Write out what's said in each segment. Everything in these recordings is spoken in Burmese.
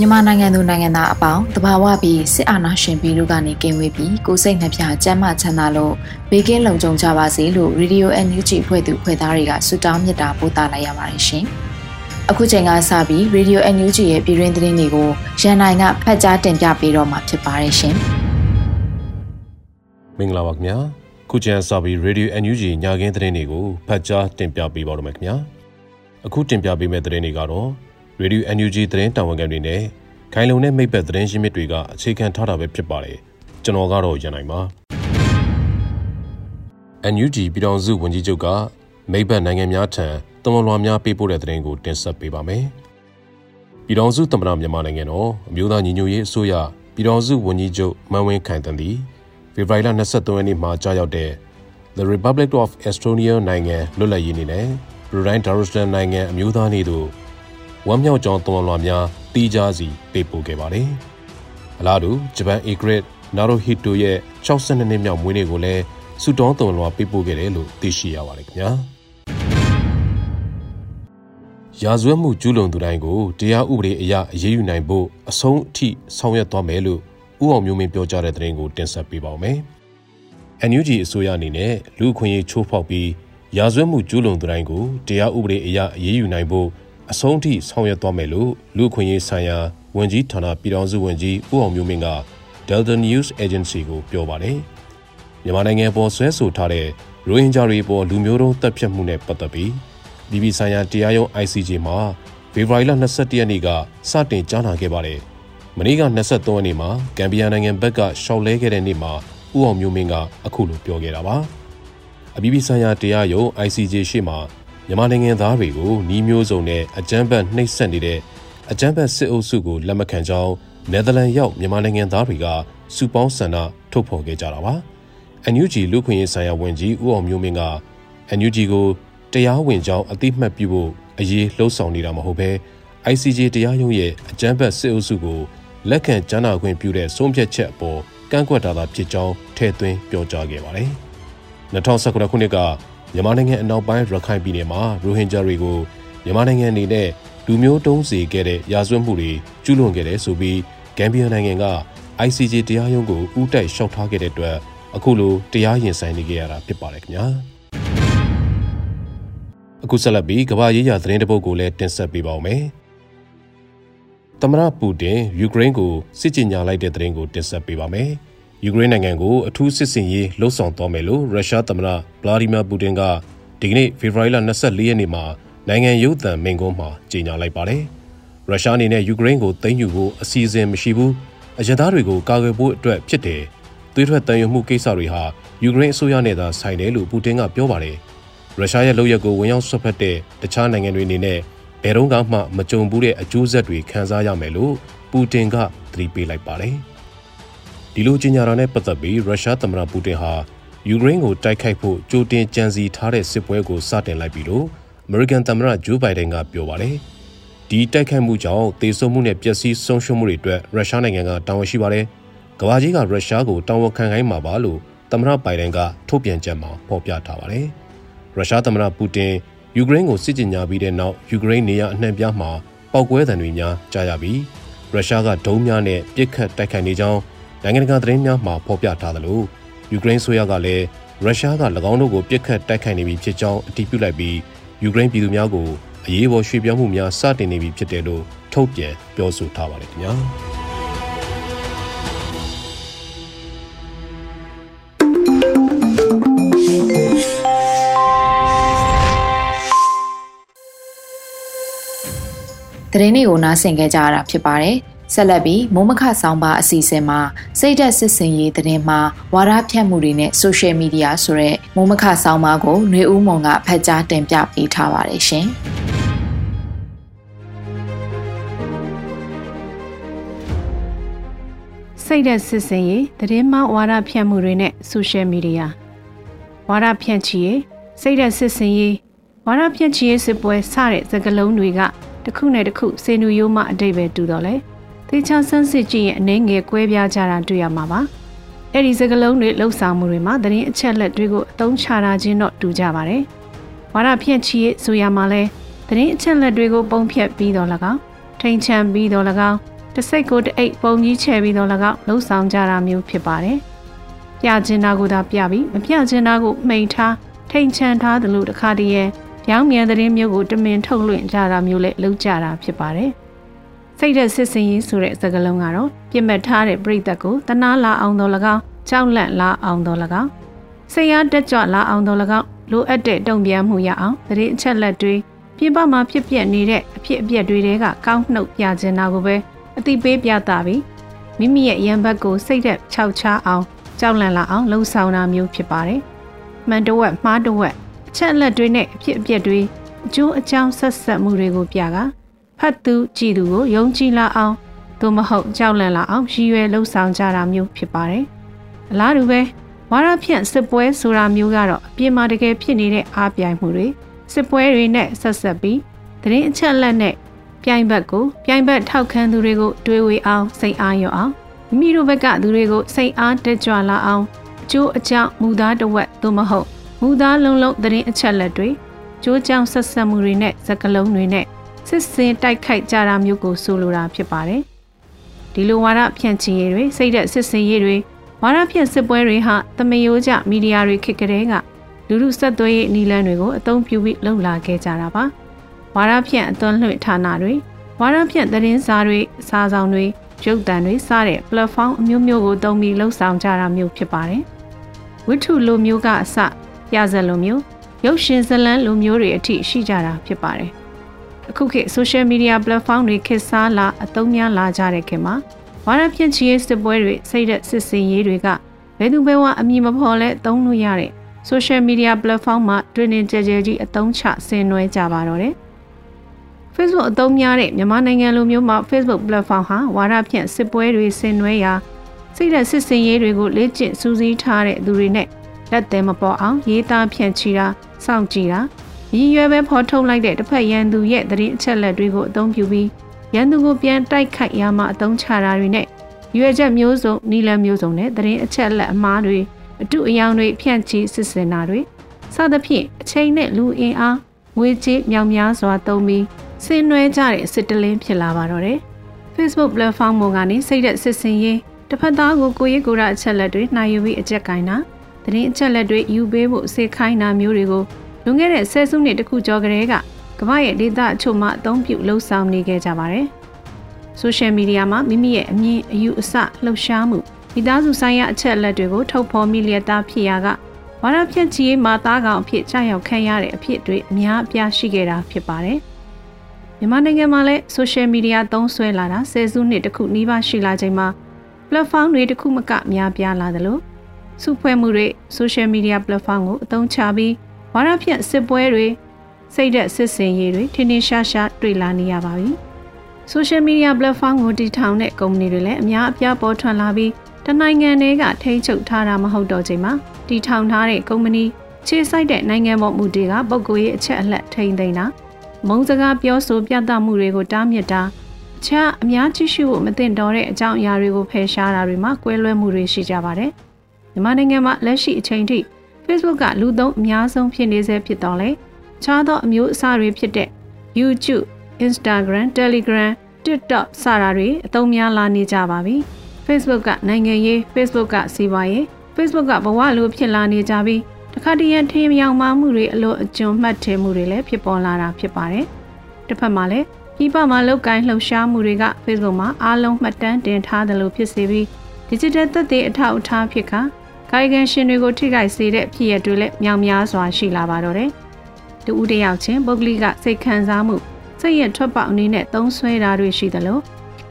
မြန်မာနိုင်ငံသူနိုင်ငံသားအပေါင်းတဘာဝပြီးစစ်အာဏာရှင်ပြည်တို့ကနေကင်းဝေးပြီးကိုစိတ်နှပြကျမ်းမာချမ်းသာလို့ဘေးကင်းလုံခြုံကြပါစေလို့ Radio NUG ဖွဲ့သူဖွဲ့သားတွေကဆုတောင်းမေတ္တာပို့သလိုက်ရပါတယ်ရှင်။အခုချိန်ကစပြီး Radio NUG ရဲ့ပြည်တွင်းသတင်းတွေကိုရန်နိုင်ကဖတ်ကြားတင်ပြပေးတော့မှာဖြစ်ပါတယ်ရှင်။မင်္ဂလာပါခင်ဗျာ။ခုချိန်စပြီး Radio NUG ညခင်းသတင်းတွေကိုဖတ်ကြားတင်ပြပေးပါတော့မယ်ခင်ဗျာ။အခုတင်ပြပေးမယ့်သတင်းတွေကတော့ ရေဒီယို NUG သတင်းတာဝန်ခံတွေနဲ့ခိုင်လုံတဲ့မိဘသတင်းရင်းမြစ်တွေကအခြေခံထားတာပဲဖြစ်ပါတယ်ကျွန်တော်ကတော့ရန်နိုင်ပါ NUG ပြည်တော်စုဝန်ကြီးချုပ်ကမိဘနိုင်ငံများထံတမလွာများပေးပို့တဲ့သတင်းကိုတင်ဆက်ပေးပါမယ်ပြည်တော်စုသမ္မတမြန်မာနိုင်ငံတော်အမျိုးသားညီညွတ်ရေးအစိုးရပြည်တော်စုဝန်ကြီးချုပ်မန်ဝင်းခိုင်တန်သည်ဖေဖော်ဝါရီလ23ရက်နေ့မှာကြာရောက်တဲ့ The Republic of Estonia နိုင်ငံလွတ်လပ်ရေးနေ့နဲ့ Brunei Darussalam နိုင်ငံအမျိုးသားနေ့တို့ ဝမ်းမြောက်ကြောင်းသွန်လွှာများတီးခြားစီပေးပို့ခဲ့ပါတယ်။အလားတူဂျပန်အေဂရစ်နာရိုဟီတိုရဲ့62နှစ်မြောက်မွေးနေ့ကိုလည်းဆုတောင်းသွန်လွှာပေးပို့ခဲ့တယ်လို့သိရှိရပါတယ်ခင်ဗျာ။ရာဇဝတ်မှုကျူးလွန်သူတိုင်းကိုတရားဥပဒေအရအရေးယူနိုင်ဖို့အဆုံးအထိဆောင်ရွက်သွားမယ်လို့ဦးအောင်မျိုးမင်းပြောကြားတဲ့သတင်းကိုတင်ဆက်ပေးပါောင်းမယ်။ NUG အစိုးရအနေနဲ့လူခွင့်ရေးချိုးဖောက်ပြီးရာဇဝတ်မှုကျူးလွန်သူတိုင်းကိုတရားဥပဒေအရအရေးယူနိုင်ဖို့ အဆုံးထိဆောင်ရွက်သွားမယ်လို့လူခွင့်ရေးဆိုင်ရာဝန်ကြီးဌာနပြည်ထောင်စုဝန်ကြီးဦးအောင်မျိုးမင်းက Delta News Agency ကိုပြောပါတယ်။မြန်မာနိုင်ငံပေါ်ဆွဲဆိုထားတဲ့ရိုဟင်ဂျာတွေပေါ်လူမျိုးတုံးတပ်ဖြတ်မှုနဲ့ပတ်သက်ပြီးပြည်ပဆိုင်ရာတရားရုံး ICJ မှာဖေဖော်ဝါရီလ22ရက်နေ့ကစတင်ကြားနာခဲ့ပါတယ်။မနေ့က23ရက်နေ့မှာဂမ်ဘီယာနိုင်ငံဘက်ကရှောက်လဲခဲ့တဲ့နေ့မှာဦးအောင်မျိုးမင်းကအခုလိုပြောခဲ့တာပါ။အပြည်ပြည်ဆိုင်ရာတရားရုံး ICJ ရှေ့မှာ မြန်မာနိုင်ငံသားတွေကိုနှီးမျိုးစုံနဲ့အကြမ်းဖက်နှိပ်စက်နေတဲ့အကြမ်းဖက်စစ်အုပ်စုကိုလက်မခံကြောင်းနယ်သာလန်ရောက်မြန်မာနိုင်ငံသားတွေကစုပေါင်းဆန္ဒထုတ်ဖော်ခဲ့ကြတာပါ။ NUG လူခွင့်ရေးဆိုင်ရာဝန်ကြီးဦးအောင်မျိုးမင်းက NUG ကိုတရားဝင်ကြောင်းအသိမှတ်ပြုဖို့အရေးလှုံ့ဆော်နေတာမဟုတ်ဘဲ ICJ တရားရုံးရဲ့အကြမ်းဖက်စစ်အုပ်စုကိုလက်ခံကြားနာခွင့်ပြုတဲ့ဆုံးဖြတ်ချက်အပေါ်ကန့်ကွက်တာသာဖြစ်ကြောင်းထည့်သွင်းပြောကြားခဲ့ပါတယ်။2019ခုနှစ်က မြန်မာနိုင်ငံအနောက်ပိုင်းရခိုင်ပြည်နယ်မှာရိုဟင်ဂျာတွေကိုမြန်မာနိုင်ငံအနေနဲ့လူမျိုးတုံးစေခဲ့တဲ့ရာဇဝတ်မှုတွေကျူးလွန်ခဲ့တဲ့ဆိုပြီးဂမ်ဘီယာနိုင်ငံက ICJ တရားရုံးကိုဥတိုက်လျှောက်ထားခဲ့တဲ့အတွက်အခုလိုတရားရင်ဆိုင်နေကြရတာဖြစ်ပါတယ်ခင်ဗျာအခုဆက်လက်ပြီးကမ္ဘာရေးရာသတင်းတပုတ်ကိုလည်းတင်ဆက်ပေးပါောင်းမယ်သမရပူတင်ယူကရိန်းကိုစစ်ကြေညာလိုက်တဲ့သတင်းကိုတင်ဆက်ပေးပါမယ်။ ယူကရိန်းနိုင်ငံကိုအထူးစစ်စင်ရေးလှုံ့ဆော်သွားမယ်လို့ရုရှားသမ္မတဗလာဒီမီယာပူတင်ကဒီကနေ့ဖေဖော်ဝါရီလ24ရက်နေ့မှာနိုင်ငံရုပ်သံမိန့်ခွန်းမှာကြေညာလိုက်ပါတယ်။ရုရှားအနေနဲ့ယူကရိန်းကိုသိမ်းယူဖို့အစီအစဉ်မရှိဘူး။အရသားတွေကိုကာကွယ်ဖို့အတွက်ဖြစ်တယ်။သွေးထွက်တန်ရုံမှုကိစ္စတွေဟာယူကရိန်းအစိုးရနဲ့သာဆိုင်တယ်လို့ပူတင်ကပြောပါတယ်။ရုရှားရဲ့လုပ်ရက်ကိုဝင်ရောက်ဆွတ်ဖက်တဲ့တခြားနိုင်ငံတွေအနေနဲ့ဘယ်တော့မှမကြုံဘူးတဲ့အကျိုးဆက်တွေခံစားရမယ်လို့ပူတင်ကသတိပေးလိုက်ပါတယ်။ ဒီလိုကြေညာတာနဲ့ပတ်သက်ပြီးရုရှားသမ္မတပူတင်ဟာယူကရိန်းကိုတိုက်ခိုက်ဖို့ကြိုတင်ကြံစည်ထားတဲ့စစ်ပွဲကိုစတင်လိုက်ပြီလို့အမေရိကန်သမ္မတဂျိုးဘိုင်ဒန်ကပြောပါတယ်။ဒီတိုက်ခိုက်မှုကြောင့်တေဆုံးမှုနဲ့ပျက်စီးဆုံးရှုံးမှုတွေအတွက်ရုရှားနိုင်ငံကတာဝန်ရှိပါတယ်။ကမ္ဘာကြီးကရုရှားကိုတာဝန်ခံခိုင်းမှာပါလို့သမ္မတဘိုင်ဒန်ကထုတ်ပြန်ချက်မှာဖော်ပြထားပါတယ်။ရုရှားသမ္မတပူတင်ယူကရိန်းကိုစစ်ကြေညာပြီးတဲ့နောက်ယူကရိန်းနေရာအနှံ့ပြားမှာပောက်ကွဲသံတွေများကြားရပြီးရုရှားကဒုံးများနဲ့ပစ်ခတ်တိုက်ခိုက်နေကြောင်း နိုင်ငံတကာသတင်းများမှာဖော်ပြထားသလိုယူကရိန်းဆိုရကလည်းရုရှားက၎င်းတို့ကိုပြစ်ခတ်တိုက်ခိုက်နေပြီဖြစ်ကြောင်းအတည်ပြုလိုက်ပြီးယူကရိန်းပြည်သူများကိုအရေးပေါ်ရွှေ့ပြောင်းမှုများစတင်နေပြီဖြစ်တယ်လို့ထုတ်ပြန်ပြောဆိုထားပါတယ်ခင်ဗျာသတင်းတွေကိုနားဆင်ကြကြရတာဖြစ်ပါတယ်။ ဆက်လက်ပြီးမိုးမခဆောင်ပါအစီအစဉ်မှာစိတ်သက်စစ်စင်ရေးသတင်းမှာဝါဒဖြန့်မှုတွေနဲ့ social media ဆိုတဲ့မိုးမခဆောင်ပါကိုຫນွေဦးမုံကဖတ်ကြားတင်ပြပေးထားပါတယ်ရှင်။စိတ်သက်စစ်စင်ရေးသတင်းမှဝါဒဖြန့်မှုတွေနဲ့ social media ဝါဒဖြန့်ချီရေးစိတ်သက်စစ်စင်ရေးဝါဒဖြန့်ချီရေးစစ်ပွဲစတဲ့စကားလုံးတွေကတစ်ခုနဲ့တစ်ခုစေနူရိုးမှအတိတ်ပဲတူတော့လေ သေချာဆန်းစစ်ကြည့်ရင်အနေငယ်ကွဲပြားကြတာတွေ့ရမှာပါအဲ့ဒီစကလုံးတွေလှုပ်ဆောင်မှုတွေမှာသတင်းအချက်လက်တွေကိုအသုံးချတာချင်းတော့တူကြပါတယ်ဝါဒဖြန့်ချီရဲ့ဆိုရမှာလဲသတင်းအချက်လက်တွေကိုပုံဖြတ်ပြီးတော့၎င်းထိန်ချန်ပြီးတော့၎င်းတစိတ်ကိုတအိတ်ပုံကြီးချဲပြီးတော့၎င်းလှုပ်ဆောင်ကြတာမျိုးဖြစ်ပါတယ်ပြကျင်တာကိုသာပြပြီးမပြကျင်တာကိုမှိန်ထားထိန်ချန်ထားတယ်လို့တခါတည်းရဲ့ပြောင်းမြန်သတင်းမျိုးကိုတမင်ထုတ်လွှင့်ကြတာမျိုးလည်းလုပ်ကြတာဖြစ်ပါတယ်။ စိတ်သက်စစ်စင်ရေးဆိုတဲ့စကားလုံးကတော့ပြစ်မှတ်ထားတဲ့ပြိသက်ကိုတနာလာအောင်တော်၎င်းကြောက်လန့်လာအောင်တော်၎င်းစိတ်အားတက်ကြွလာအောင်တော်၎င်းလိုအပ်တဲ့တုံ့ပြန်မှုရအောင်သတင်းအချက်လက်တွေပြင်ပမှာဖြစ်ပျက်နေတဲ့အဖြစ်အပျက်တွေကကောင်းနှုတ်ပြခြင်းတာကိုပဲအတိပေးပြတာပြီးမိမိရဲ့ရံဘက်ကိုစိတ်သက်ခြောက်ချအောင်ကြောက်လန့်လာအောင်လှုံ့ဆော်တာမျိုးဖြစ်ပါတယ်။မှန်တဝက်မှားတဝက်ချက်အလက်တွေနဲ့အဖြစ်အပျက်တွေအကျိုးအကြောင်းဆက်ဆက်မှုတွေကိုပြက ဖတ်သူကြည်သူကိုယုံကြည်လာအောင်သို့မဟုတ်ကြောက်လန့်လာအောင်ရည်ရွယ်လှုပ်ဆောင်ကြတာမျိုးဖြစ်ပါတယ်။အလားတူပဲဝါရဖြန့်စစ်ပွဲဆိုတာမျိုးကတော့အပြင်မှာတကယ်ဖြစ်နေတဲ့အားပြိုင်မှုတွေစစ်ပွဲတွေနဲ့ဆက်ဆက်ပြီးသတင်းအချက်အလက်နဲ့ပြိုင်ဘက်ကိုပြိုင်ဘက်ထောက်ခံသူတွေကိုတွေးဝေအောင်စိတ်အားရောအောင်မိမိတို့ဘက်ကသူတွေကိုစိတ်အားတက်ကြွလာအောင်အကျိုးအကြောင်းမူသားတဝက်သို့မဟုတ်မူသားလုံးလုံးသတင်းအချက်လက်တွေကြိုးကြောင်ဆက်ဆက်မှုတွေနဲ့စကလုံးတွေနဲ့ စစ်စင်တိုက်ခိုက်ကြတာမျိုးကိုဆိုလိုတာဖြစ်ပါတယ်။ဒီလိုဝါဒဖြန့်ချီရေးတွေစိတ်သက်စစ်စင်ရေးတွေဝါဒဖြန့်စစ်ပွဲတွေဟာတမယိုးကြမီဒီယာတွေခေတ်ကလေးကလူလူဆက်သွယ်ရေးနီလန်းတွေကိုအသုံးပြုပြီးလှုပ်လာခဲ့ကြတာပါ။ဝါဒဖြန့်အသွင်လွှင့်ဌာနတွေဝါဒဖြန့်သတင်းစာတွေစာဆောင်တွေရုပ်သံတွေစတဲ့ platform အမျိုးမျိုးကိုသုံးပြီးလှုပ်ဆောင်ကြတာမျိုးဖြစ်ပါတယ်။ဝိထုလိုမျိုးကအစပြဇက်လိုမျိုးရုပ်ရှင်ဇလန်းလိုမျိုးတွေအထိရှိကြတာဖြစ်ပါတယ်။ အခုခေတ် social media platform တွေခေတ်စားလာအသုံးများလာကြတဲ့ခင်မှာဝါရဖြန့်ချီရေးစစ်ပွဲတွေစိတ်သက်စစ်စင်ရေးတွေကဘယ်သူဘယ်ဝါအမည်မဖော်လဲသုံးလို့ရတဲ့ social media platform မှာတွင်တွင်ကြဲကြဲကြီးအသုံးချဆင်နွှဲကြပါတော့တယ်။ Facebook အသုံးများတဲ့မြန်မာနိုင်ငံလိုမျိုးမှာ Facebook platform ဟာဝါရဖြန့်စစ်ပွဲတွေဆင်နွှဲရာစိတ်သက်စစ်စင်ရေးတွေကိုလေ့ကျင့်စူးစီးထားတဲ့သူတွေနဲ့လက်သည်မပေါ်အောင်ရေးသားဖြန့်ချီတာစောင့်ကြည့်တာ ရည်ရွယ်ပဲဖော်ထုတ်လိုက်တဲ့တစ်ဖက်ရန်သူရဲ့သတင်းအချက်လက်တွေကိုအသုံးပြုပြီးရန်သူကိုပြန်တိုက်ခိုက်ရမှအသုံးချတာတွေနဲ့ရွေချက်မျိုးစုံနီလန်မျိုးစုံနဲ့သတင်းအချက်လက်အမှားတွေအတုအယောင်တွေဖြန့်ချီစစ်စင်တာတွေစသဖြင့်အချိန်နဲ့လူအင်အားငွေကြေးမြောင်များစွာသုံးပြီးဆင်းနွှဲကြတဲ့စစ်တလင်းဖြစ်လာပါတော့တယ်။ Facebook platform ပေါ်ကနေစိတ်သက်စစ်စင်ရေးတစ်ဖက်သားကိုကိုယ့်ရဲ့ကိုယ်ရအချက်လက်တွေနှာယူပြီးအကြက်ကင်တာသတင်းအချက်လက်တွေယူပေးဖို့စေခိုင်းတာမျိုးတွေကို လွန်ခဲ့တဲ့ဆယ်စုနှစ်တခုကျော်ကလေးကကမ္ဘာရဲ့ဒေသအချို့မှာအသုံးပြုလှုပ်ဆောင်နေခဲ့ကြပါတယ်။ဆိုရှယ်မီဒီယာမှာမိမိရဲ့အမြင်အယူအဆလှုပ်ရှားမှုမိသားစုဆိုင်ရာအချက်အလက်တွေကိုထုတ်ဖော်မိလျက်သားဖြစ်ရာကဝါရဖြန့်ချီရေးမှာသားကောင်အဖြစ်ကြာရောက်ခံရတဲ့အဖြစ်တွေအများအပြားရှိခဲ့တာဖြစ်ပါတယ်။မြန်မာနိုင်ငံမှာလည်းဆိုရှယ်မီဒီယာသုံးစွဲလာတာဆယ်စုနှစ်တခုနီးပါးရှိလာချိန်မှာ platform တွေတခုမကများပြားလာသလိုစုဖွဲ့မှုတွေ social media platform ကိုအသုံးချပြီး ဝါရဖြန့်စစ်ပွဲတွေစိတ်သက်စစ်စင်ရေးတွေထင်းထင်းရှားရှားတွေ့လာနေရပါပြီ။ social media platform ကိုတည်ထောင်တဲ့ကုမ္ပဏီတွေလည်းအများအပြားပေါ်ထွက်လာပြီးတနိုင်ငံတွေကထိန်းချုပ်ထားတာမဟုတ်တော့ချိန်မှာတည်ထောင်ထားတဲ့ကုမ္ပဏီခြေစိုက်တဲ့နိုင်ငံပေါ်မူတွေကပုဂ္ဂိုလ်ရေးအချက်အလက်ထိန်းသိမ်းတာမုံစကားပြောဆိုပြသမှုတွေကိုတားမြစ်တာအခြားအများကြီးရှိဖို့မသင့်တော်တဲ့အကြောင်းအရာတွေကိုဖယ်ရှားတာတွေမှာကွဲလွဲမှုတွေရှိကြပါတယ်။မြန်မာနိုင်ငံမှာလက်ရှိအချိန်ထိ Facebook ကလူသုံးအများဆုံးဖြစ်နေဆဲဖြစ်တော့လေခြားသောအမျိုးအစားတွေဖြစ်တဲ့ YouTube, Instagram, Telegram, TikTok စတာတွေအသုံးများလာနေကြပါပြီ။ Facebook ကနိုင်ငံရေး Facebook ကစီးပွားရေး Facebook ကဘဝလိုဖြစ်လာနေကြပြီးတခါတရံထင်းမြောင်မှမှုတွေအလို့အကျွံမှတ်ထည်မှုတွေလည်းဖြစ်ပေါ်လာတာဖြစ်ပါတယ်။တစ်ဖက်မှာလည်းပြည်ပမှာလောက်ကိုင်းလှုပ်ရှားမှုတွေက Facebook မှာအားလုံးမှတ်တမ်းတင်ထားတယ်လို့ဖြစ်စေပြီး digital သက်သေအထောက်အထားဖြစ်ခါ ကာယကံရှင်တွေကိုထိခိုက်စေတဲ့ဖြစ်ရတွေလည်းမြောင်များစွာရှိလာပါတော့တယ်။တူဦးတယောက်ချင်းပုဂ္ဂလိကစိတ်ခံစားမှုစိတ်ရထွက်ပေါက်အနေနဲ့သုံးဆွဲတာတွေရှိသလို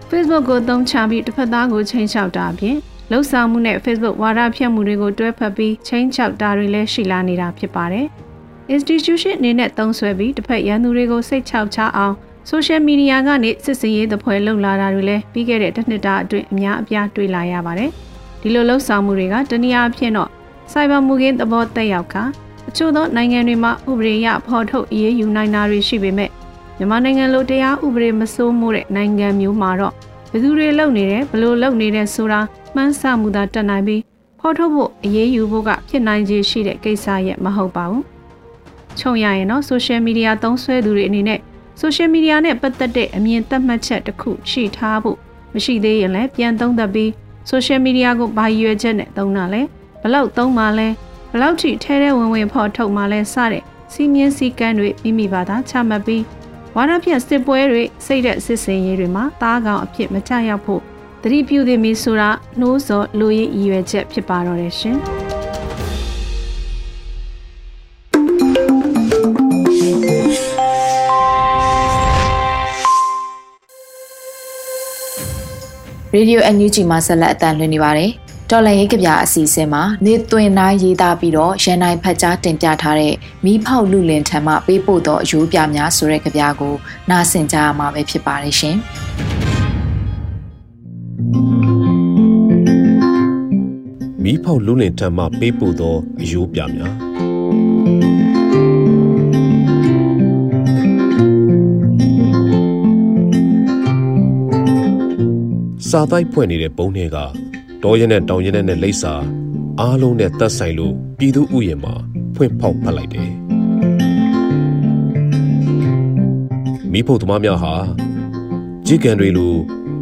Facebook ကိုသုံးချပြီးတစ်ဖက်သားကိုချိန်ချောက်တာအပြင်လှုပ်ဆောင်မှုနဲ့ Facebook ဝါဒဖြန့်မှုတွေကိုတွဲဖက်ပြီးချိန်ချောက်တာတွေလည်းရှိလာနေတာဖြစ်ပါတယ်။ institution အနေနဲ့သုံးဆွဲပြီးတစ်ဖက်ရန်သူတွေကိုစိတ်ချောက်ချအောင် social media ကနေစစ်စင်ရေးသဖွယ်လှုပ်လာတာတွေလည်းပြီးခဲ့တဲ့တစ်နှစ်တာအတွင်းအများအပြားတွေ့လာရပါတယ်။ ဒီလိုလှုပ်ဆောင်မှုတွေကတနည်းအားဖြင့်တော့ cyber မူကင်းသဘောတက်ရောက်ကာအချို့သောနိုင်ငံတွေမှာဥပဒေရဖော်ထုတ်အရေးယူနိုင်တာတွေရှိပေမဲ့မြန်မာနိုင်ငံလိုတရားဥပဒေမစိုးမိုးတဲ့နိုင်ငံမျိုးမှာတော့ဘယ်သူတွေလုပ်နေတယ်ဘလို့လုပ်နေတယ်ဆိုတာမှန်းဆမှုသာတက်နိုင်ပြီးဖော်ထုတ်ဖို့အရေးယူဖို့ကဖြစ်နိုင်ခြေရှိတဲ့ကိစ္စရဲ့မဟုတ်ပါဘူး။ခြုံရရင်တော့ social media သုံးစွဲသူတွေအနေနဲ့ social media နဲ့ပတ်သက်တဲ့အမြင်သတ်မှတ်ချက်တစ်ခုရှိထားဖို့မရှိသေးရင်လည်းပြန်သုံးသပ်ပြီး social media ကိုဘာရွယ်ချက်နဲ့သုံးတာလဲဘလောက်သုံးမှလဲဘလောက်ထိထဲထဲဝင်ဝင်ဖော်ထုတ်မှလဲစတဲ့စီမင်းစည်းကမ်းတွေမိမိဘာသာချမှတ်ပြီးဝါဒဖြန့်စစ်ပွဲတွေစိတ်တဲ့စစ်စင်ရေးတွေမှာတားကောင်အဖြစ်မချရောက်ဖို့တတိပြုသည်မီဆိုတာနှိုးစော်လူရည်ရည်ရွယ်ချက်ဖြစ်ပါတော့တယ်ရှင်။ Radio NUG မှာဆက်လက်အတန်လွှင့်နေပါတယ်။တော်လန်ရေးကြပြအစီအစဉ်မှာနေသွင်းနိုင်ရေးသားပြီးတော့ရန်နိုင်ဖတ်ကြားတင်ပြထားတဲ့မီးဖောက်လူလင်ထံမှပေးပို့သောအယိုးပြများဆိုတဲ့ကြပြကိုနားဆင်ကြရမှာပဲဖြစ်ပါတယ်ရှင်။မီးဖောက်လူလင်ထံမှပေးပို့သောအယိုးပြများ စာတိုက်ဖွဲ့နေတဲ့ပုံးတွေကတောရဲနဲ့တောင်ရဲနဲ့လိပ်စာအားလုံးနဲ့သက်ဆိုင်လို့ပြည်သူဥယျာဉ်မှာဖွင့်ဖောက်ဖတ်လိုက်တယ်။မိဖို့သမားများဟာကြည်ကန်တွေလို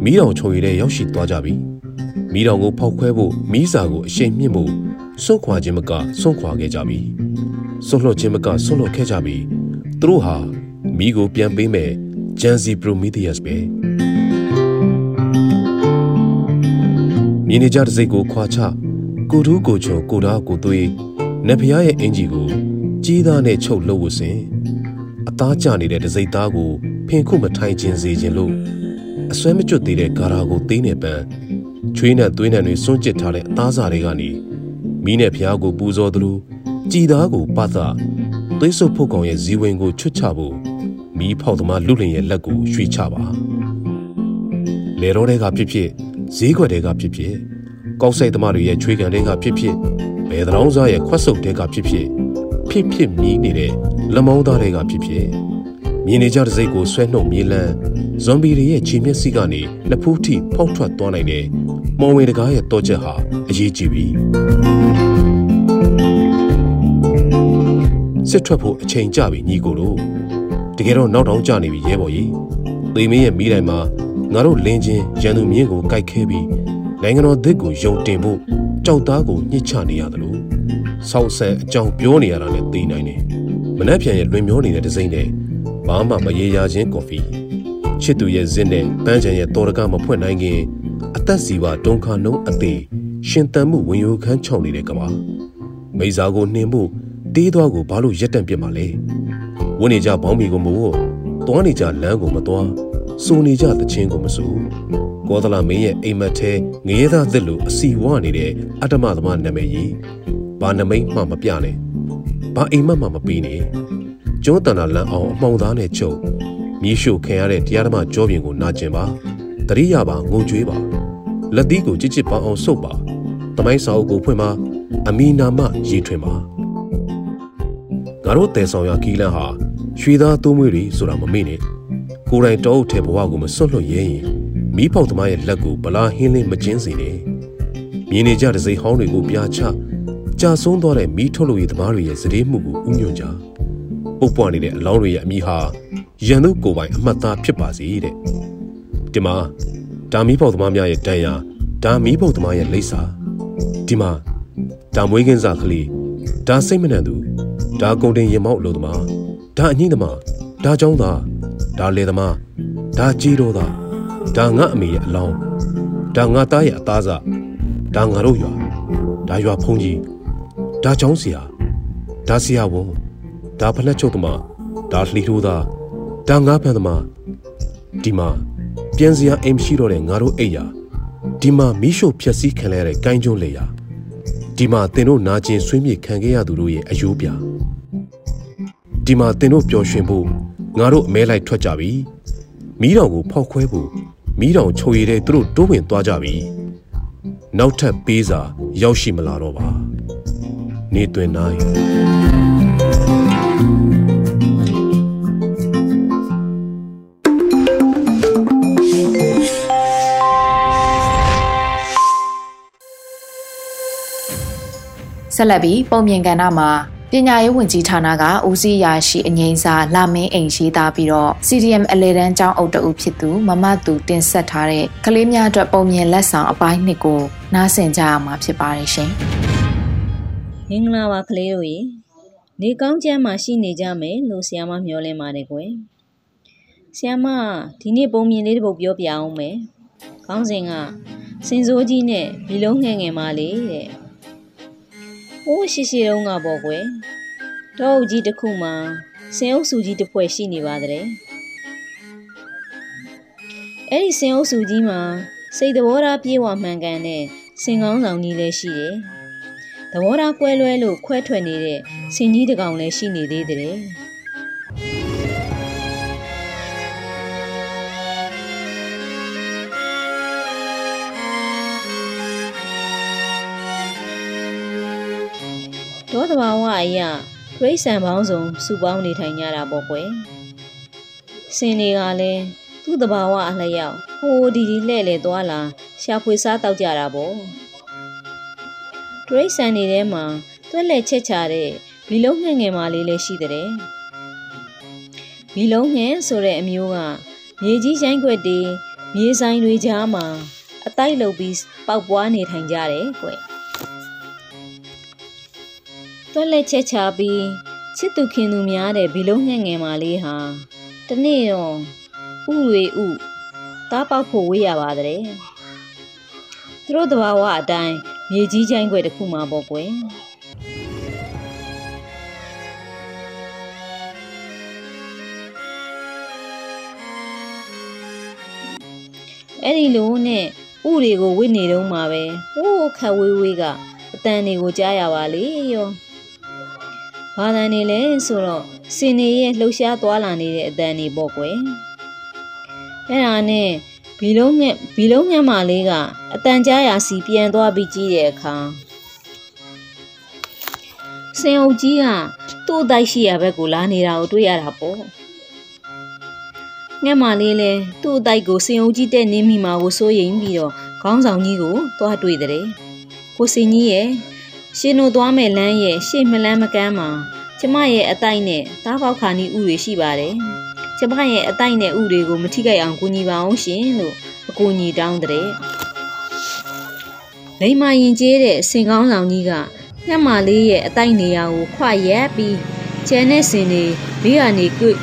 မီးတောင်ချုံရည်တဲ့ရောက်ရှိသွားကြပြီ။မီးတောင်ကိုဖောက်ခွဲဖို့မီးစာကိုအရှိန်မြင့်ဖို့စွန့်ခွာခြင်းမကစွန့်ခွာခဲ့ကြပြီ။စွန့်လွတ်ခြင်းမကစွန့်လွတ်ခဲ့ကြပြီ။သူတို့ဟာမီးကိုပြန်ပေးမယ်ဂျန်စီပရိုမီသီယပ်စ်ပဲ။ မြင်းနေကြတဲ့စိတ်ကိုခွာချကိုထူးကိုချုံကိုသားကိုသွေးနတ်ဖျားရဲ့အင်ဂျီကိုကြီးသားနဲ့ချုပ်လို့ဝစဉ်အသားကျနေတဲ့ဒစိတ်သားကိုဖင်ခုမထိုင်ခြင်းစေခြင်းလို့အစွဲမကျွတ်သေးတဲ့ဂါရာကိုသိနေပန်းချွေးနဲ့သွေးနဲ့တွေစွန့်ကျစ်ထားတဲ့အသားစာတွေကနေမီးနဲ့ဖျားကိုပူဇော်သလိုကြည်သားကိုပတ်သသွေးဆုပ်ဖို့ကောင်ရဲ့ဇီဝင်ကိုချွတ်ချဖို့မီးဖောက်သမားလူလင်ရဲ့လက်ကိုရွှေ့ချပါလေတော်တွေကဖြစ်ဖြစ် ဈေးခွက်တွေကဖြစ်ဖြစ်ကောက်ဆိုင်သမားတွေရဲ့ချွေးကန်တွေကဖြစ်ဖြစ်ဘယ်တောင်စားရဲ့ခွက်ဆုပ်တွေကဖြစ်ဖြစ်ဖြစ်ဖြစ်မြည်နေတဲ့လမောင်းသားတွေကဖြစ်ဖြစ်မြင်နေကြတဲ့စိတ်ကိုဆွဲနှုတ်မြေလန်းဇွန်ဘီတွေရဲ့ခြေမျက်စိကနေနှစ်ဖူးထိဖောက်ထွက်သွားနိုင်တဲ့မော်ဝင်တကားရဲ့တော့ချက်ဟာအရေးကြီးပြီစစ်ထွက်ဖို့အချိန်ကြပြီညီကိုတို့တကယ်တော့နောက်တောင်ကြနေပြီရဲဘော်ကြီးသေမင်းရဲ့မိတိုင်မှာ ငါတို့လင်းချင်းရန်သူမြင်းကိုကြိုက်ခဲပြီးနိုင်ငံတော်သစ်ကိုယုံတင်ဖို့ကြောက်သားကိုညှစ်ချနေရတယ်လို့ဆောက်ဆန်အကြောင်းပြောနေရတာနဲ့သိနိုင်တယ်မနှက်ပြန်ရဲ့လွင်မျောနေတဲ့ဒစိမ့်နဲ့ဘာမှမရေရာခြင်းကော်ဖီချစ်သူရဲ့ဇင်းနဲ့ပန်းချံရဲ့တော်ရကမဖွင့်နိုင်ခင်အသက်စီပါဒုံခါနှုံးအသေးရှင်တန်မှုဝင်ယိုခန်းချောင်းနေတဲ့ကဘာမိစားကိုနှင်ဖို့တေးသွားကိုဘာလို့ရက်တန့်ပြစ်မှာလဲဝန်းနေကြဘောင်းမီကိုမို့သွားနေကြလမ်းကိုမသွား စိုးနေကြတခြင်းကိုမစိုးကောသလမင်းရဲ့အိမ်မက်ထဲငရဲသားသစ်လိုအစီဝနေတဲ့အတ္တမသမားနာမည်ကြီးဘာနမိတ်မှမပြနဲ့ဘာအိမ်မက်မှမပေးနဲ့ကျွန်းတန်တာလန်အောင်အမှောင်သားနဲ့ချုပ်မြေရှို့ခံရတဲ့တရားဓမ္မကြောပြင်ကိုနာကျင်ပါတရိယာပါငုံကြွေးပါလက်သီးကိုကြစ်ကြစ်ပေါအောင်ဆုပ်ပါတမိုင်းစာအုပ်ကိုဖွင့်ပါအမီနာမရေးထွင်ပါငါတို့တဲဆောင်ရကီလန်ဟာရွှေသားသုံးမွေးတွေဆိုတာမမေ့နဲ့ ကိုယ်တိုင်တောအုပ်ထဲဘဝကိုမစွန့်လွတ်ရဲရင်မီးပေါက်သမားရဲ့လက်ကိုဗလာဟင်းလင်းမကျင်းစေနဲ့မြင်နေကြတဲ့စိတ်ဟောင်းတွေကိုပြာချကြာဆုံးသွားတဲ့မီးထုတ်လို့ရသမားတွေရဲ့စည်မှုကိုဥညွှန်ကြပုတ်ပွားနေတဲ့အလောင်းတွေရဲ့အမိဟာရန်သူကိုယ်ပိုင်အမှတ်သားဖြစ်ပါစေတဲ့ဒီမှာဒါမီးပေါက်သမားများရဲ့တန်ရာဒါမီးပေါက်သမားရဲ့လိပ်စာဒီမှာဒါမွေးကင်းစားကလေးဒါစိတ်မနှံသူဒါကုန်တင်ရင်မောက်လို့သမားဒါအငိမ့်သမားဒါကြောင်းသား ဒါလေသမားဒါကြီးတော့သားဒါငါအမေရဲ့အလောင်းဒါငါသားရဲ့အသားစားဒါငါတို့ရွာဒါရွာဖုန်ကြီးဒါချောင်းဆရာဒါဆရာဝန်ဒါဖလက်ချုပ်သမားဒါလှီထိုးသားဒါငါဖန်သမားဒီမှာပြန်စရာအိမ်ရှိတော့တဲ့ငါတို့အိယာဒီမှာမီးရှို့ဖျက်ဆီးခံရတဲ့ကိုင်းကျုံးလေယာဒီမှာတင်တို့နာကျင်ဆွေးမြေခံခဲ့ရသူတို့ရဲ့အယိုးပြဒီမှာတင်တို့ပျော်ရွှင်ဖို့ ငါတို့အမဲလိုက်ထွက်ကြပြီမီးတောင်ကိုဖောက်ခွဲဖို့မီးတောင်ချိုရည်တဲ့သူတို့တိုးဝင်သွားကြပြီနောက်ထပ်ပေးစာရောက်ရှိမလာတော့ပါနေတွင်နိုင်ဆက်လက်ပြီးပုံမြင်ကဏ္ဍမှာ ပညာရေးဝန်ကြီးဌာနကဦးစီးရာရှိအငိမ့်စာလာမင်းအိမ်ရေးသားပြီးတော့ CDM အလေတန်းကျောင်းအုပ်တအုပ်ဖြစ်သူမမသူတင်ဆက်ထားတဲ့ကလေးများအတွက်ပုံမြင်လက်ဆောင်အပိုင်းနှစ်ကိုနားဆင်ကြရမှာဖြစ်ပါတယ်ရှင်။မင်္ဂလာပါကလေးတို့ရေ။နေကောင်းကျမ်းမှာရှိနေကြမယ်လို့ဆရာမမျှော်လင့်ပါတယ်ကွယ်။ဆရာမဒီနေ့ပုံမြင်လေးတစ်ပုဒ်ပြောပြအောင်မယ်။ခေါင်းစဉ်ကစင်စိုးကြီးနဲ့ဘီလုံးငယ်ငယ်မလေးတဲ့။ ဟိုးရှိရှိတုန်းကပေါ့ကွယ်တောအုပ်ကြီးတစ်ခုမှာစင်အုပ်စုကြီးတစ်ဖွဲ့ရှိနေပါတဲ့အဲ့ဒီစင်အုပ်စုကြီးမှာစိတ်သဘောထားပြေဝမှန်ကန်တဲ့စင်ကောင်းဆောင်ကြီးလည်းရှိတယ်သဘောထားကွဲလွဲလို့ခွဲထွက်နေတဲ့စင်ကြီးတကောင်လည်းရှိနေသေးတယ် ဒေါသဘာဝအရာပြိဿံပေါင်းစုံစုပေါင်းနေထိုင်ကြတာပေါ့ကွယ်စင်တွေကလည်းသူ့တဘာဝအလျောက်ဟိုဒီဒီလှဲ့လေသွားလာရှာဖွေစားတောက်ကြတာပေါ့ဒရိတ်ဆန်နေထဲမှာတွက်လက်ချက်ချတဲ့ဘီလုံးငယ်ငယ်မလေးလည်းရှိတဲ့ဘီလုံးငယ်ဆိုတဲ့အမျိုးကမြေကြီးရိုင်းခွက်တွေမြေဆိုင်တွေကြားမှာအတိုက်လုပ်ပြီးပေါက်ပွားနေထိုင်ကြတယ်ကွယ် တွက်လက်ချက်ချပြီးချစ်သူခင်သူများတဲ့ဘီလုံးငှက်ငယ်မလေးဟာတနေ့တော့ဥတွေဥတားပေါက်ဖို့ဝေးရပါတဲ့သူတို့တဘာဝအတိုင်းမြေကြီးချိုင်းခွဲတစ်ခုမှပေါ့ကွယ်အဲ့ဒီလိုနဲ့ဥတွေကိုဝစ်နေတော့မှာပဲဟိုးခက်ဝေးဝေးကအတန်တွေကိုကြားရပါလေရော ဘာတန်နေလဲဆိုတော့စင်နေရဲ့လှုပ်ရှားသွားလာနေတဲ့အတန်နေပေါ့ကွယ်အဲ့ဒါနဲ့ဘီလုံးငက်ဘီလုံးငက်မလေးကအတန်ကြားရာစီပြန်သွားပြီးကြည့်တဲ့အခါစင်အုပ်ကြီးကသူ့အတိုက်ရှိရဘက်ကိုလာနေတာကိုတွေ့ရတာပေါ့ငက်မလေးလဲသူ့အတိုက်ကိုစင်အုပ်ကြီးတက်နေမိမှာကိုစိုးရိမ်ပြီးတော့ခေါင်းဆောင်ကြီးကိုသွားတွေ့တဲ့ကိုစင်ကြီးရဲ့ ရှင်တို့သွားမဲ့လမ်းရဲ့ရှေ့မလန်းမကမ်းမှာကျမရဲ့အတိုက်နဲ့သားပေါက်ခါနီဥတွေရှိပါတယ်။ကျမရဲ့အတိုက်နဲ့ဥတွေကိုမထိခိုက်အောင်ကူညီပါအောင်ရှင်လို့အကူအညီတောင်းတဲ့။လိမ္မာရင်ကျေးတဲ့စင်ကောင်းဆောင်ကြီးကငှက်မာလေးရဲ့အတိုက်နေရာကိုခွရက်ပြီးကျန်တဲ့စင်တွေဘေးကနေကွေ့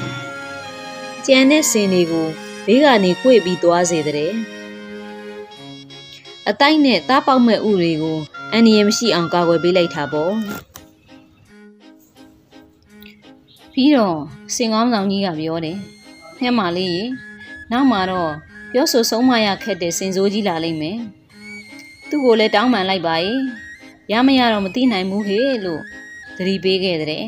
ကျန်တဲ့စင်တွေကိုဘေးကနေကွေ့ပြီးသွားစေတဲ့ အတိုက်နဲ့သားပေါက်မဲ့ဥတွေကိုအန္တရာယ်မရှိအောင်ကာကွယ်ပေးလိုက်တာပေါ့ပြီးတော့စင်ကောင်းဆောင်ကြီးကပြောတယ်ငှက်မလေးရေနောက်မှာတော့ပြောဆိုဆုံးမရခက်တဲ့စင်စိုးကြီးလာလိမ့်မယ်သူ့ကိုလည်းတောင်းပန်လိုက်ပါရဲ့ရမရတော့မသိနိုင်ဘူးဟေ့လို့သတိပေးခဲ့တဲ့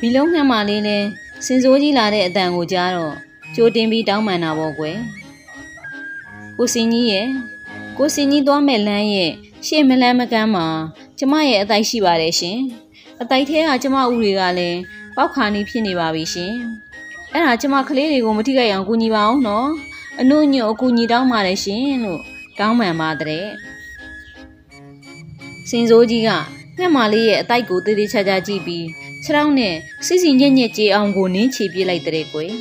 ဘီလုံးငှက်မလေးလည်းစင်စိုးကြီးလာတဲ့အတန်ကိုကြားတော့ကြိုတင်ပြီးတောင်းပန်တာပေါ့ကွယ် ကိုစင်ကြီးရဲ့ကိုစင်ကြီးသွားမဲ့လမ်းရဲ့ရှေ့မလန်းမကမ်းမှာကျမရဲ့အတိုက်ရှိပါတယ်ရှင်အတိုက်ထဲကကျမဦးတွေကလည်းပေါက်ခါနီးဖြစ်နေပါပြီရှင်အဲ့ဒါကျမကလေးတွေကိုမထိခိုက်အောင်ကူညီပါအောင်နော်အနုညွတ်အကူညီတောင်းပါတယ်ရှင်လို့တောင်းပန်ပါတဲ့စင်စိုးကြီးကငှက်မလေးရဲ့အတိုက်ကိုတည်တည်ချာချာကြည့်ပြီးခြေထောက်နဲ့စစ်စီညက်ညက်ကြေအောင်ကိုနင်းချပြလိုက်တဲ့ကွယ်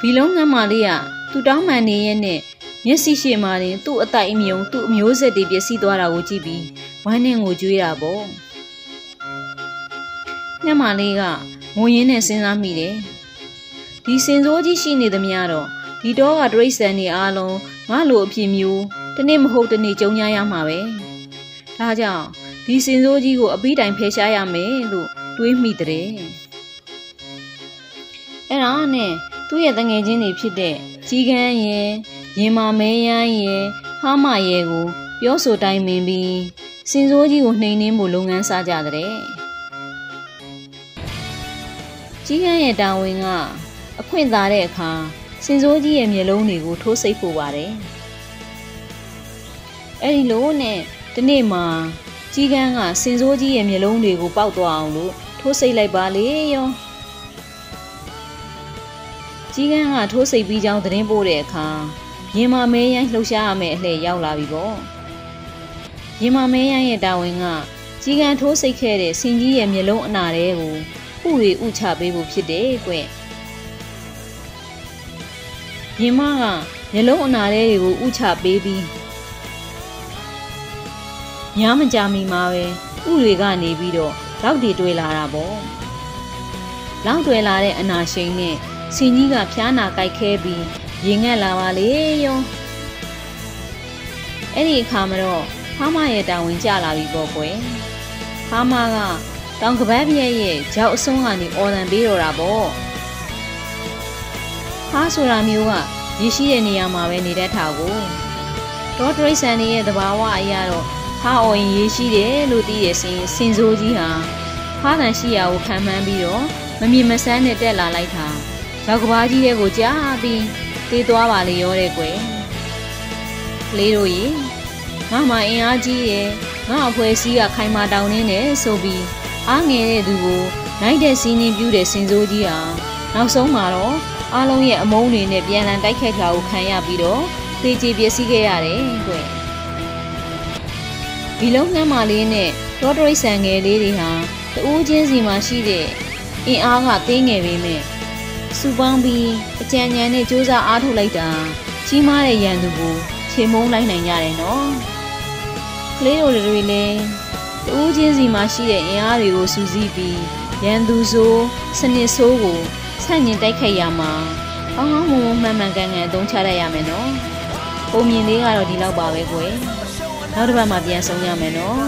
ဘီလုံးငှက်မလေးက သူတောင်းပန်နေရဲ့နဲ့မျက်စိရှိမှတင်သူ့အတိုက်အမြုံသူ့အမျိုးဆက်တွေပျက်စီးသွားတာကိုကြည့်ပြီးဝမ်းနဲ့ငိုကြွေးတာပေါ့ညမလေးကငိုရင်းနဲ့စဉ်းစားမိတယ်ဒီစင်စိုးကြီးရှိနေသမျှတော့ဒီတော့ကတရိษံနေအားလုံးငါလိုအဖြစ်မျိုးတနေ့မဟုတ်တနေ့ကြုံရရမှာပဲဒါကြောင့်ဒီစင်စိုးကြီးကိုအပိတိုင်ဖယ်ရှားရမယ်လို့တွေးမိတဲ့အဲ့ဒါနဲ့သူ့ရဲ့တငယ်ချင်းတွေဖြစ်တဲ့ ကြီးကန်းရဲ့ရင်မာမဲယန်းရဲ့ဖားမရဲ့ကို ပြောဆိုတိုင်းမင်းပြီးစင်စိုးကြီးကိုနှိမ်နှင်းဖို့လုပ်ငန်းစားကြတဲ့ကြီးကန်းရဲ့တာဝန်ကအခွင့်သာတဲ့အခါစင်စိုးကြီးရဲ့မျက်လုံးတွေကိုထိုးစိတ်ဖို့ပါတယ်အဲ့ဒီလိုနဲ့ဒီနေ့မှာကြီးကန်းကစင်စိုးကြီးရဲ့မျက်လုံးတွေကိုပေါက်သွားအောင်လို့ထိုးစိတ်လိုက်ပါလေရော ကြီးကန်းကထိုးစိတ်ပြီးကြောင်းသတင်းပို့တဲ့အခါရင်မာမဲရိုင်းလှုပ်ရှားရမယ့်အလှည့်ရောက်လာပြီပေါ့ရင်မာမဲရိုင်းရဲ့တာဝန်ကကြီးကန်းထိုးစိတ်ခဲ့တဲ့စင်ကြီးရဲ့မျက်လုံးအနာတွေကိုဥရီဥချပေးဖို့ဖြစ်တယ်ကွရင်မကမျက်လုံးအနာတွေကိုဥချပေးပြီးညမကြမီမှာပဲဥတွေကနေပြီးတော့လောက်တွေတွေ့လာတာပေါ့လောက်တွေ့လာတဲ့အနာရှိန်နဲ့ စင်ကြီးကဖျားနာကြိုက်ခဲပြီးရင်ငက်လာပါလေယောအဲ့ဒီအခါမှာတော့ဖားမရဲ့တာဝန်ကျလာပြီပေါ့ကွယ်ဖားမကတောင်ကပတ်ပြည့်ရဲ့ကြောက်အစွန်းကနေအော်တန်ပေးတော့တာပေါ့ဖားဆိုတာမျိုးကရရှိတဲ့နေရာမှာပဲနေတတ်တာကိုဒေါ်ဒရိတ်ဆန်ရဲ့သဘာဝအရာတော့ဖားအော်ရင်ရရှိတယ်လို့သိရစင်စင်စိုးကြီးဟာဖားတန်ရှိရာကိုခံမှန်းပြီးတော့မမြင်မဆန်းနဲ့တက်လာလိုက်တာ ရောက်ကဘာကြီးတဲ့ကိုကြားပြီးတေးသွားပါလေရောတဲ့ကွယ်ကလေးတို့ရေငါမှအင်အားကြီးရဲ့ငါအဖွဲစည်းကခိုင်မာတောင်းနေတယ်ဆိုပြီးအားငယ်တဲ့သူကိုနိုင်တဲ့စီးနှင်းပြူးတဲ့စင်စိုးကြီးဟာနောက်ဆုံးမှာတော့အားလုံးရဲ့အမုန်းတွေနဲ့ပြန်လည်တိုက်ခိုက်တာကိုခံရပြီးတော့သေချေပျက်စီးခဲ့ရတယ်ကွဒီလုံးနှမ်းမာလေးနဲ့ဒေါ်ဒရိတ်ဆန်ငယ်လေးတွေဟာတူးချင်းစီမှာရှိတဲ့အင်အားကသေးငယ်ပေမဲ့ စူပေါင်းပြီးအကြံဉာဏ်နဲ့စူးစမ်းအားထုတ်လိုက်တာကြီးမားတဲ့ရန်သူကိုချေမုန်းလိုက်နိုင်ကြတယ်နော်ကလေးတို့တွေလည်းတူးချင်းစီမှာရှိတဲ့အင်အားတွေကိုစူးစီးပြီးရန်သူဆိုးစနစ်ဆိုးကိုဆန့်ကျင်တိုက်ခိုက်ရမှာကောင်းကောင်းမွန်မွန်မှန်မှန်ကန်ကန်အသုံးချရရမယ်နော်ပုံမြင်လေးကတော့ဒီလောက်ပါပဲကွယ်နောက်တစ်ပတ်မှပြန်ဆောင်ရမယ်နော်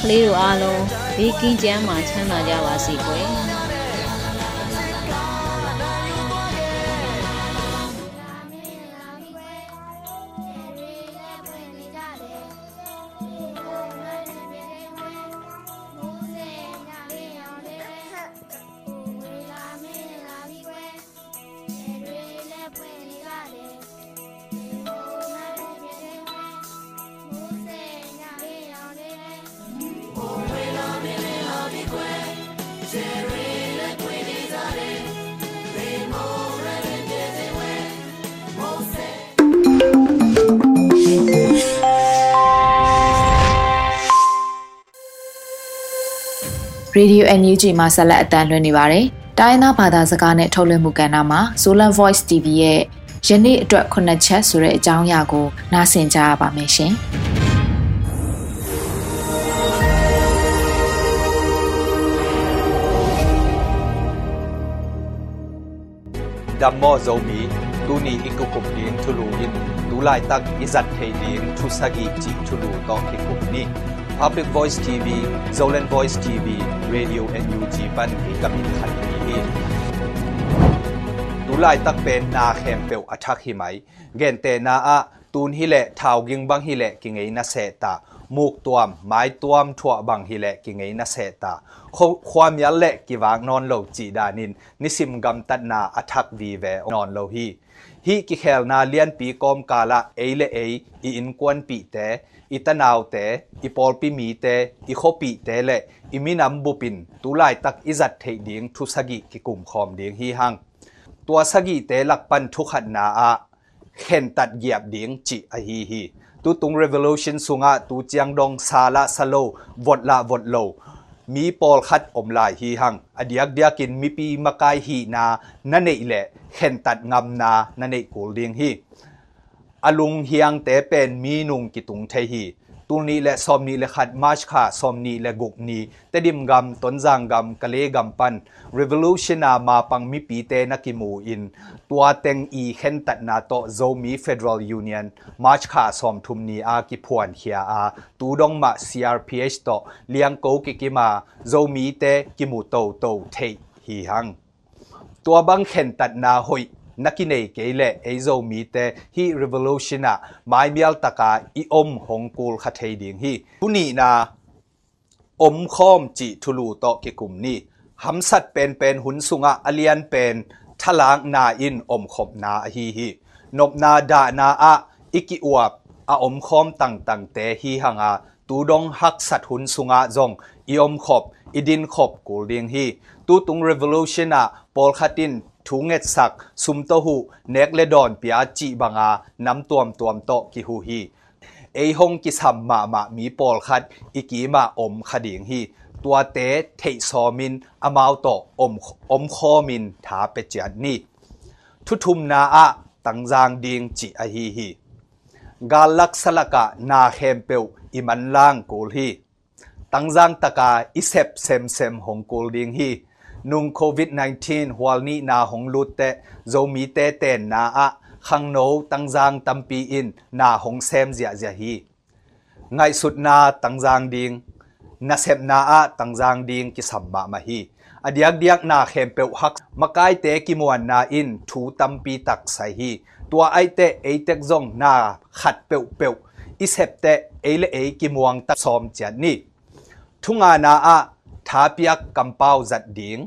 ကလေးတို့အားလုံးဘေးကင်းကြမ်းမှချမ်းသာကြပါစေကွယ် ရေဒီယို NUG မှာဆက်လက်အတန်းလွှင့်နေပါတယ်။တိုင်းသားဘာသာစကားနဲ့ထုတ်လွှင့်မှုကဏ္ဍမှာ Solar Voice TV ရဲ့ယနေ့အတွက်ခုနှစ်ချက်ဆိုတဲ့အကြောင်းအရာကိုနားဆင်ကြရပါမယ်ရှင်။ Dammo zomi tuni ikukup din thulu in tulai tak izat thei din thu sagi chi thulu to ki kup ni Public Voice TV Zolan Voice TV Radio NUG ปันพิกามินขันมีมีตุลายตักเป็นนาเขมเปลอัทักหิไหมเกนเตนาอะตูนฮิเลทาวกิงบังฮิเลกิงไงนาเซตามูกตัวมไม้ตัวมถั่วบังฮิเลกิงไงนาเซตาความยันเลกิวางนอนโลจีดานินนิสิมกำตัดนาอัทักวีแวนอนโลฮี ฮีกิเคลนาเลียนปีกอมกาละเอและเออีอินกวนปีแตอิตนาวแตอีปอลปีมีแตอีโคปีแตและอีมีนําบุปินตูลายตักอิจัดเทดียงทุสกิกิกลุ่มคอมเดียงฮีหังตัวสกิแตหลักปันทุขัดนาอาเข็นตัดเหยียบเดียงจิอะฮีฮีตูตุง revolution สุงะตูเจียงดองซาละซาโลวดละวดโล มีปอลขัดอมลายฮีหังอดียกเดียกินมีปีมากายฮีนานั่นเองแหละเข็นตัดงำนานั่นเองกูเลียงฮีอลุงเฮียงเตเป็นมีนุงกิตุงเทฮี ตูนีและซอมนีและขัดมาชคาซอมนีและกุกนีแต่ดิมกำต้นจางกำกะเลกำปัน revolution นามาปังมิปีเตนักกิมูอิน ตัวเต็งอีเข็นตัดนาโตโซมี federal union มาชคาซอมทุมนีอากิพวนเขียอาตูดงมา CRPH โตเลียงโกกิกิมาโซมีเตกิมูโตโตเทฮีฮังตัวบังเข็นตัดนาหอย นักกินเอเกลเอโซมีเตฮีรีวิลูชันอะไม่มีอัลตากาอีอมฮงกูลคาเทดิงฮีผู้นี้นะอมข้อมจิทุลูโตกิกุมนี่หำสัตเป็นเป็นหุนสุงะอเลียนเป็นทลางนาอินอมขบนาฮีฮีนบนาดานาอะอิกิอวบอาอมข้อมต่างต่างเตฮีหังอาตูดงฮักสัตหุนสุงะจงอีอมขบอีดินขบกูเลียงฮีตูตุง revolution อะปอลคัดิน สุมโตหูเนกเลดอนปีอาจีบังอาน้ำตวมตวมโตกิหูฮีเอฮงกิสัมมามามีปอลขัดอีกีมาอมขดิงฮีตัวเตเทซอมินอมาวโตอมอมคอมินถาเปจันนี่ทุทุมนาอะตังจางดิงจีอฮีฮีกาลักสลักะนาเฮมเปวอิมันล่างกูลฮีตังจางตะกาอิเซบเซมเซมหงกูลดิงฮี นุงโควิด -19 หัวนี้นาหงลุดเตโจมีเตเตนนาอะขังโนตังจางตัมปีอินนาหงเซมเจียเจียฮีไงสุดนาตังจางดิงนาเซมนาอะตังจางดิงกิสัมมามาฮีอดียกเดียกนาเข้มเปวหักมากายเตกิมวนนาอินทูตัมปีตักไซฮีตัวไอเตไอเตกจงนาขัดเปวเปวอิเซปเตเอเลเอกิมวงตักซอมเจียนี่ทุงานาอะ ท้าเปียกกำเปาจัดดิง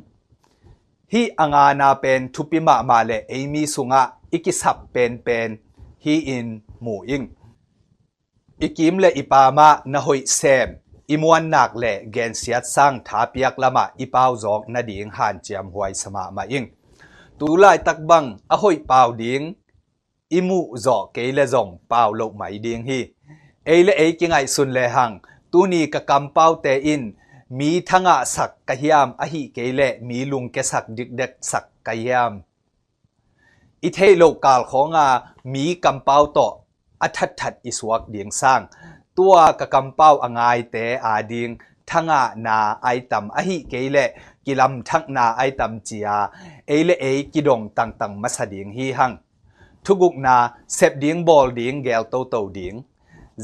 ฮีอังานาเป็นทุปิมามาเลเอมีสุงะอิกิสับเป็นเป็นฮีอินหมูอิงอิกิมเลอิปามะนะหอยเซมอิมวนนักเลเกนเสียดสังท้าเปียกละมาอิปาวจอกนาดิงหันเจียมหวยสมามาอิงตูไลตักบังอหอยปาวดิงอิมูจอกเกเลจงปาวโลกไหมดิงฮีเอเลเอกิงไอสุนเลหังตูนีกะกำเป้าเตอิน มีทั้งอะสักกะยามอหิเกเลมีลุงเกสักดิกเด็กสักกะยามอิเทโลกาลของอามีกำเป้าต่ออัทัดทัดอิสวกเดียงสร้าง ตัวกะกำเป้าอ่างายเตอาดิงทั้งอะนาไอตัมอหิเกเลกิลำทั้งนาไอตัมจียาเอเลเอกิดงตังตังมัสดิงฮีหังทุกุกนาเซบดิงบอลดิงเกลโตโตดิง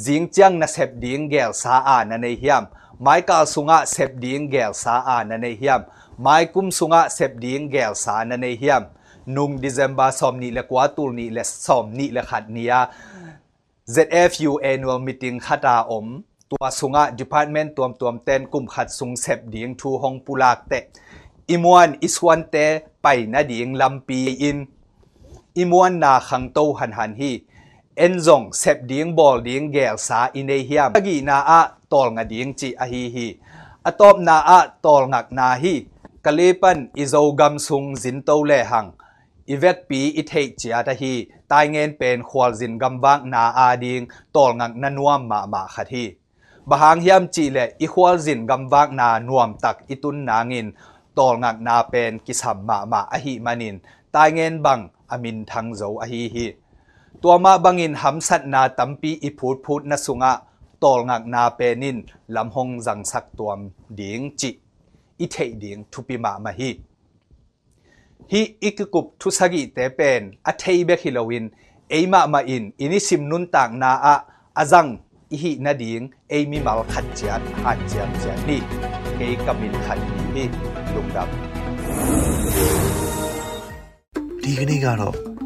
จิงจังนาเซบดิงเกลสาอานันเฮียม Michael sunga sep ding gel sa a na nei hiam mai kum sunga sep ding gel sa na nei hiam nung December som ni le kwa tul ni le som ni le khat nia ZFU annual meeting khata om ตัวสุงะ department ตัวมตัวมเต้นกลุ่มขัดสุงเสบดียงทูหองปุลากเตอิมวนอิสวันเตไปนาดียงลำปีอินอิมวนนาขังโตหันหันฮี เอ็นจงเซบดิ้งบอลดิ้งเกลสาอินเฮียมตะกีนาอาตอลงดิ้งจีอาฮีฮีอาตอบนาอาตอลงักนาฮีกะเลปันอิโซกัมซุงจินโตเลหังอีเวกปีอิเทจีอาตาฮีตายเงินเป็นขวาจินกัมบังนาอาดิ้งตอลงักนันวมมามาขัดฮีบางเฮียมจีเลอีขวาจินกัมบังนานวมตักอิตุนนางินตอลงักนาเป็นกิสัมมามาอาหีมานินตายเงินบังอามินทังโจอาหีฮี ตัวมาบังอินหำสัตนาตัมปีอิพูดพูดนสุงะตอลงักนาเปนินลำหงสังสักตัวมดิงจิอิเทดิงทุปิมามาฮีฮีอิกกุบทุสกิเตเป็นอัเทเบคิโลวินเอมามาอินอินิสิมนุนต่างนาอะอาจังอิฮินาดิงเอมิมาลขัดเจียนหัดเจียนเจียนนี่เกยกมินขัดนี่ลุงดับดีกันนี่กันหรอ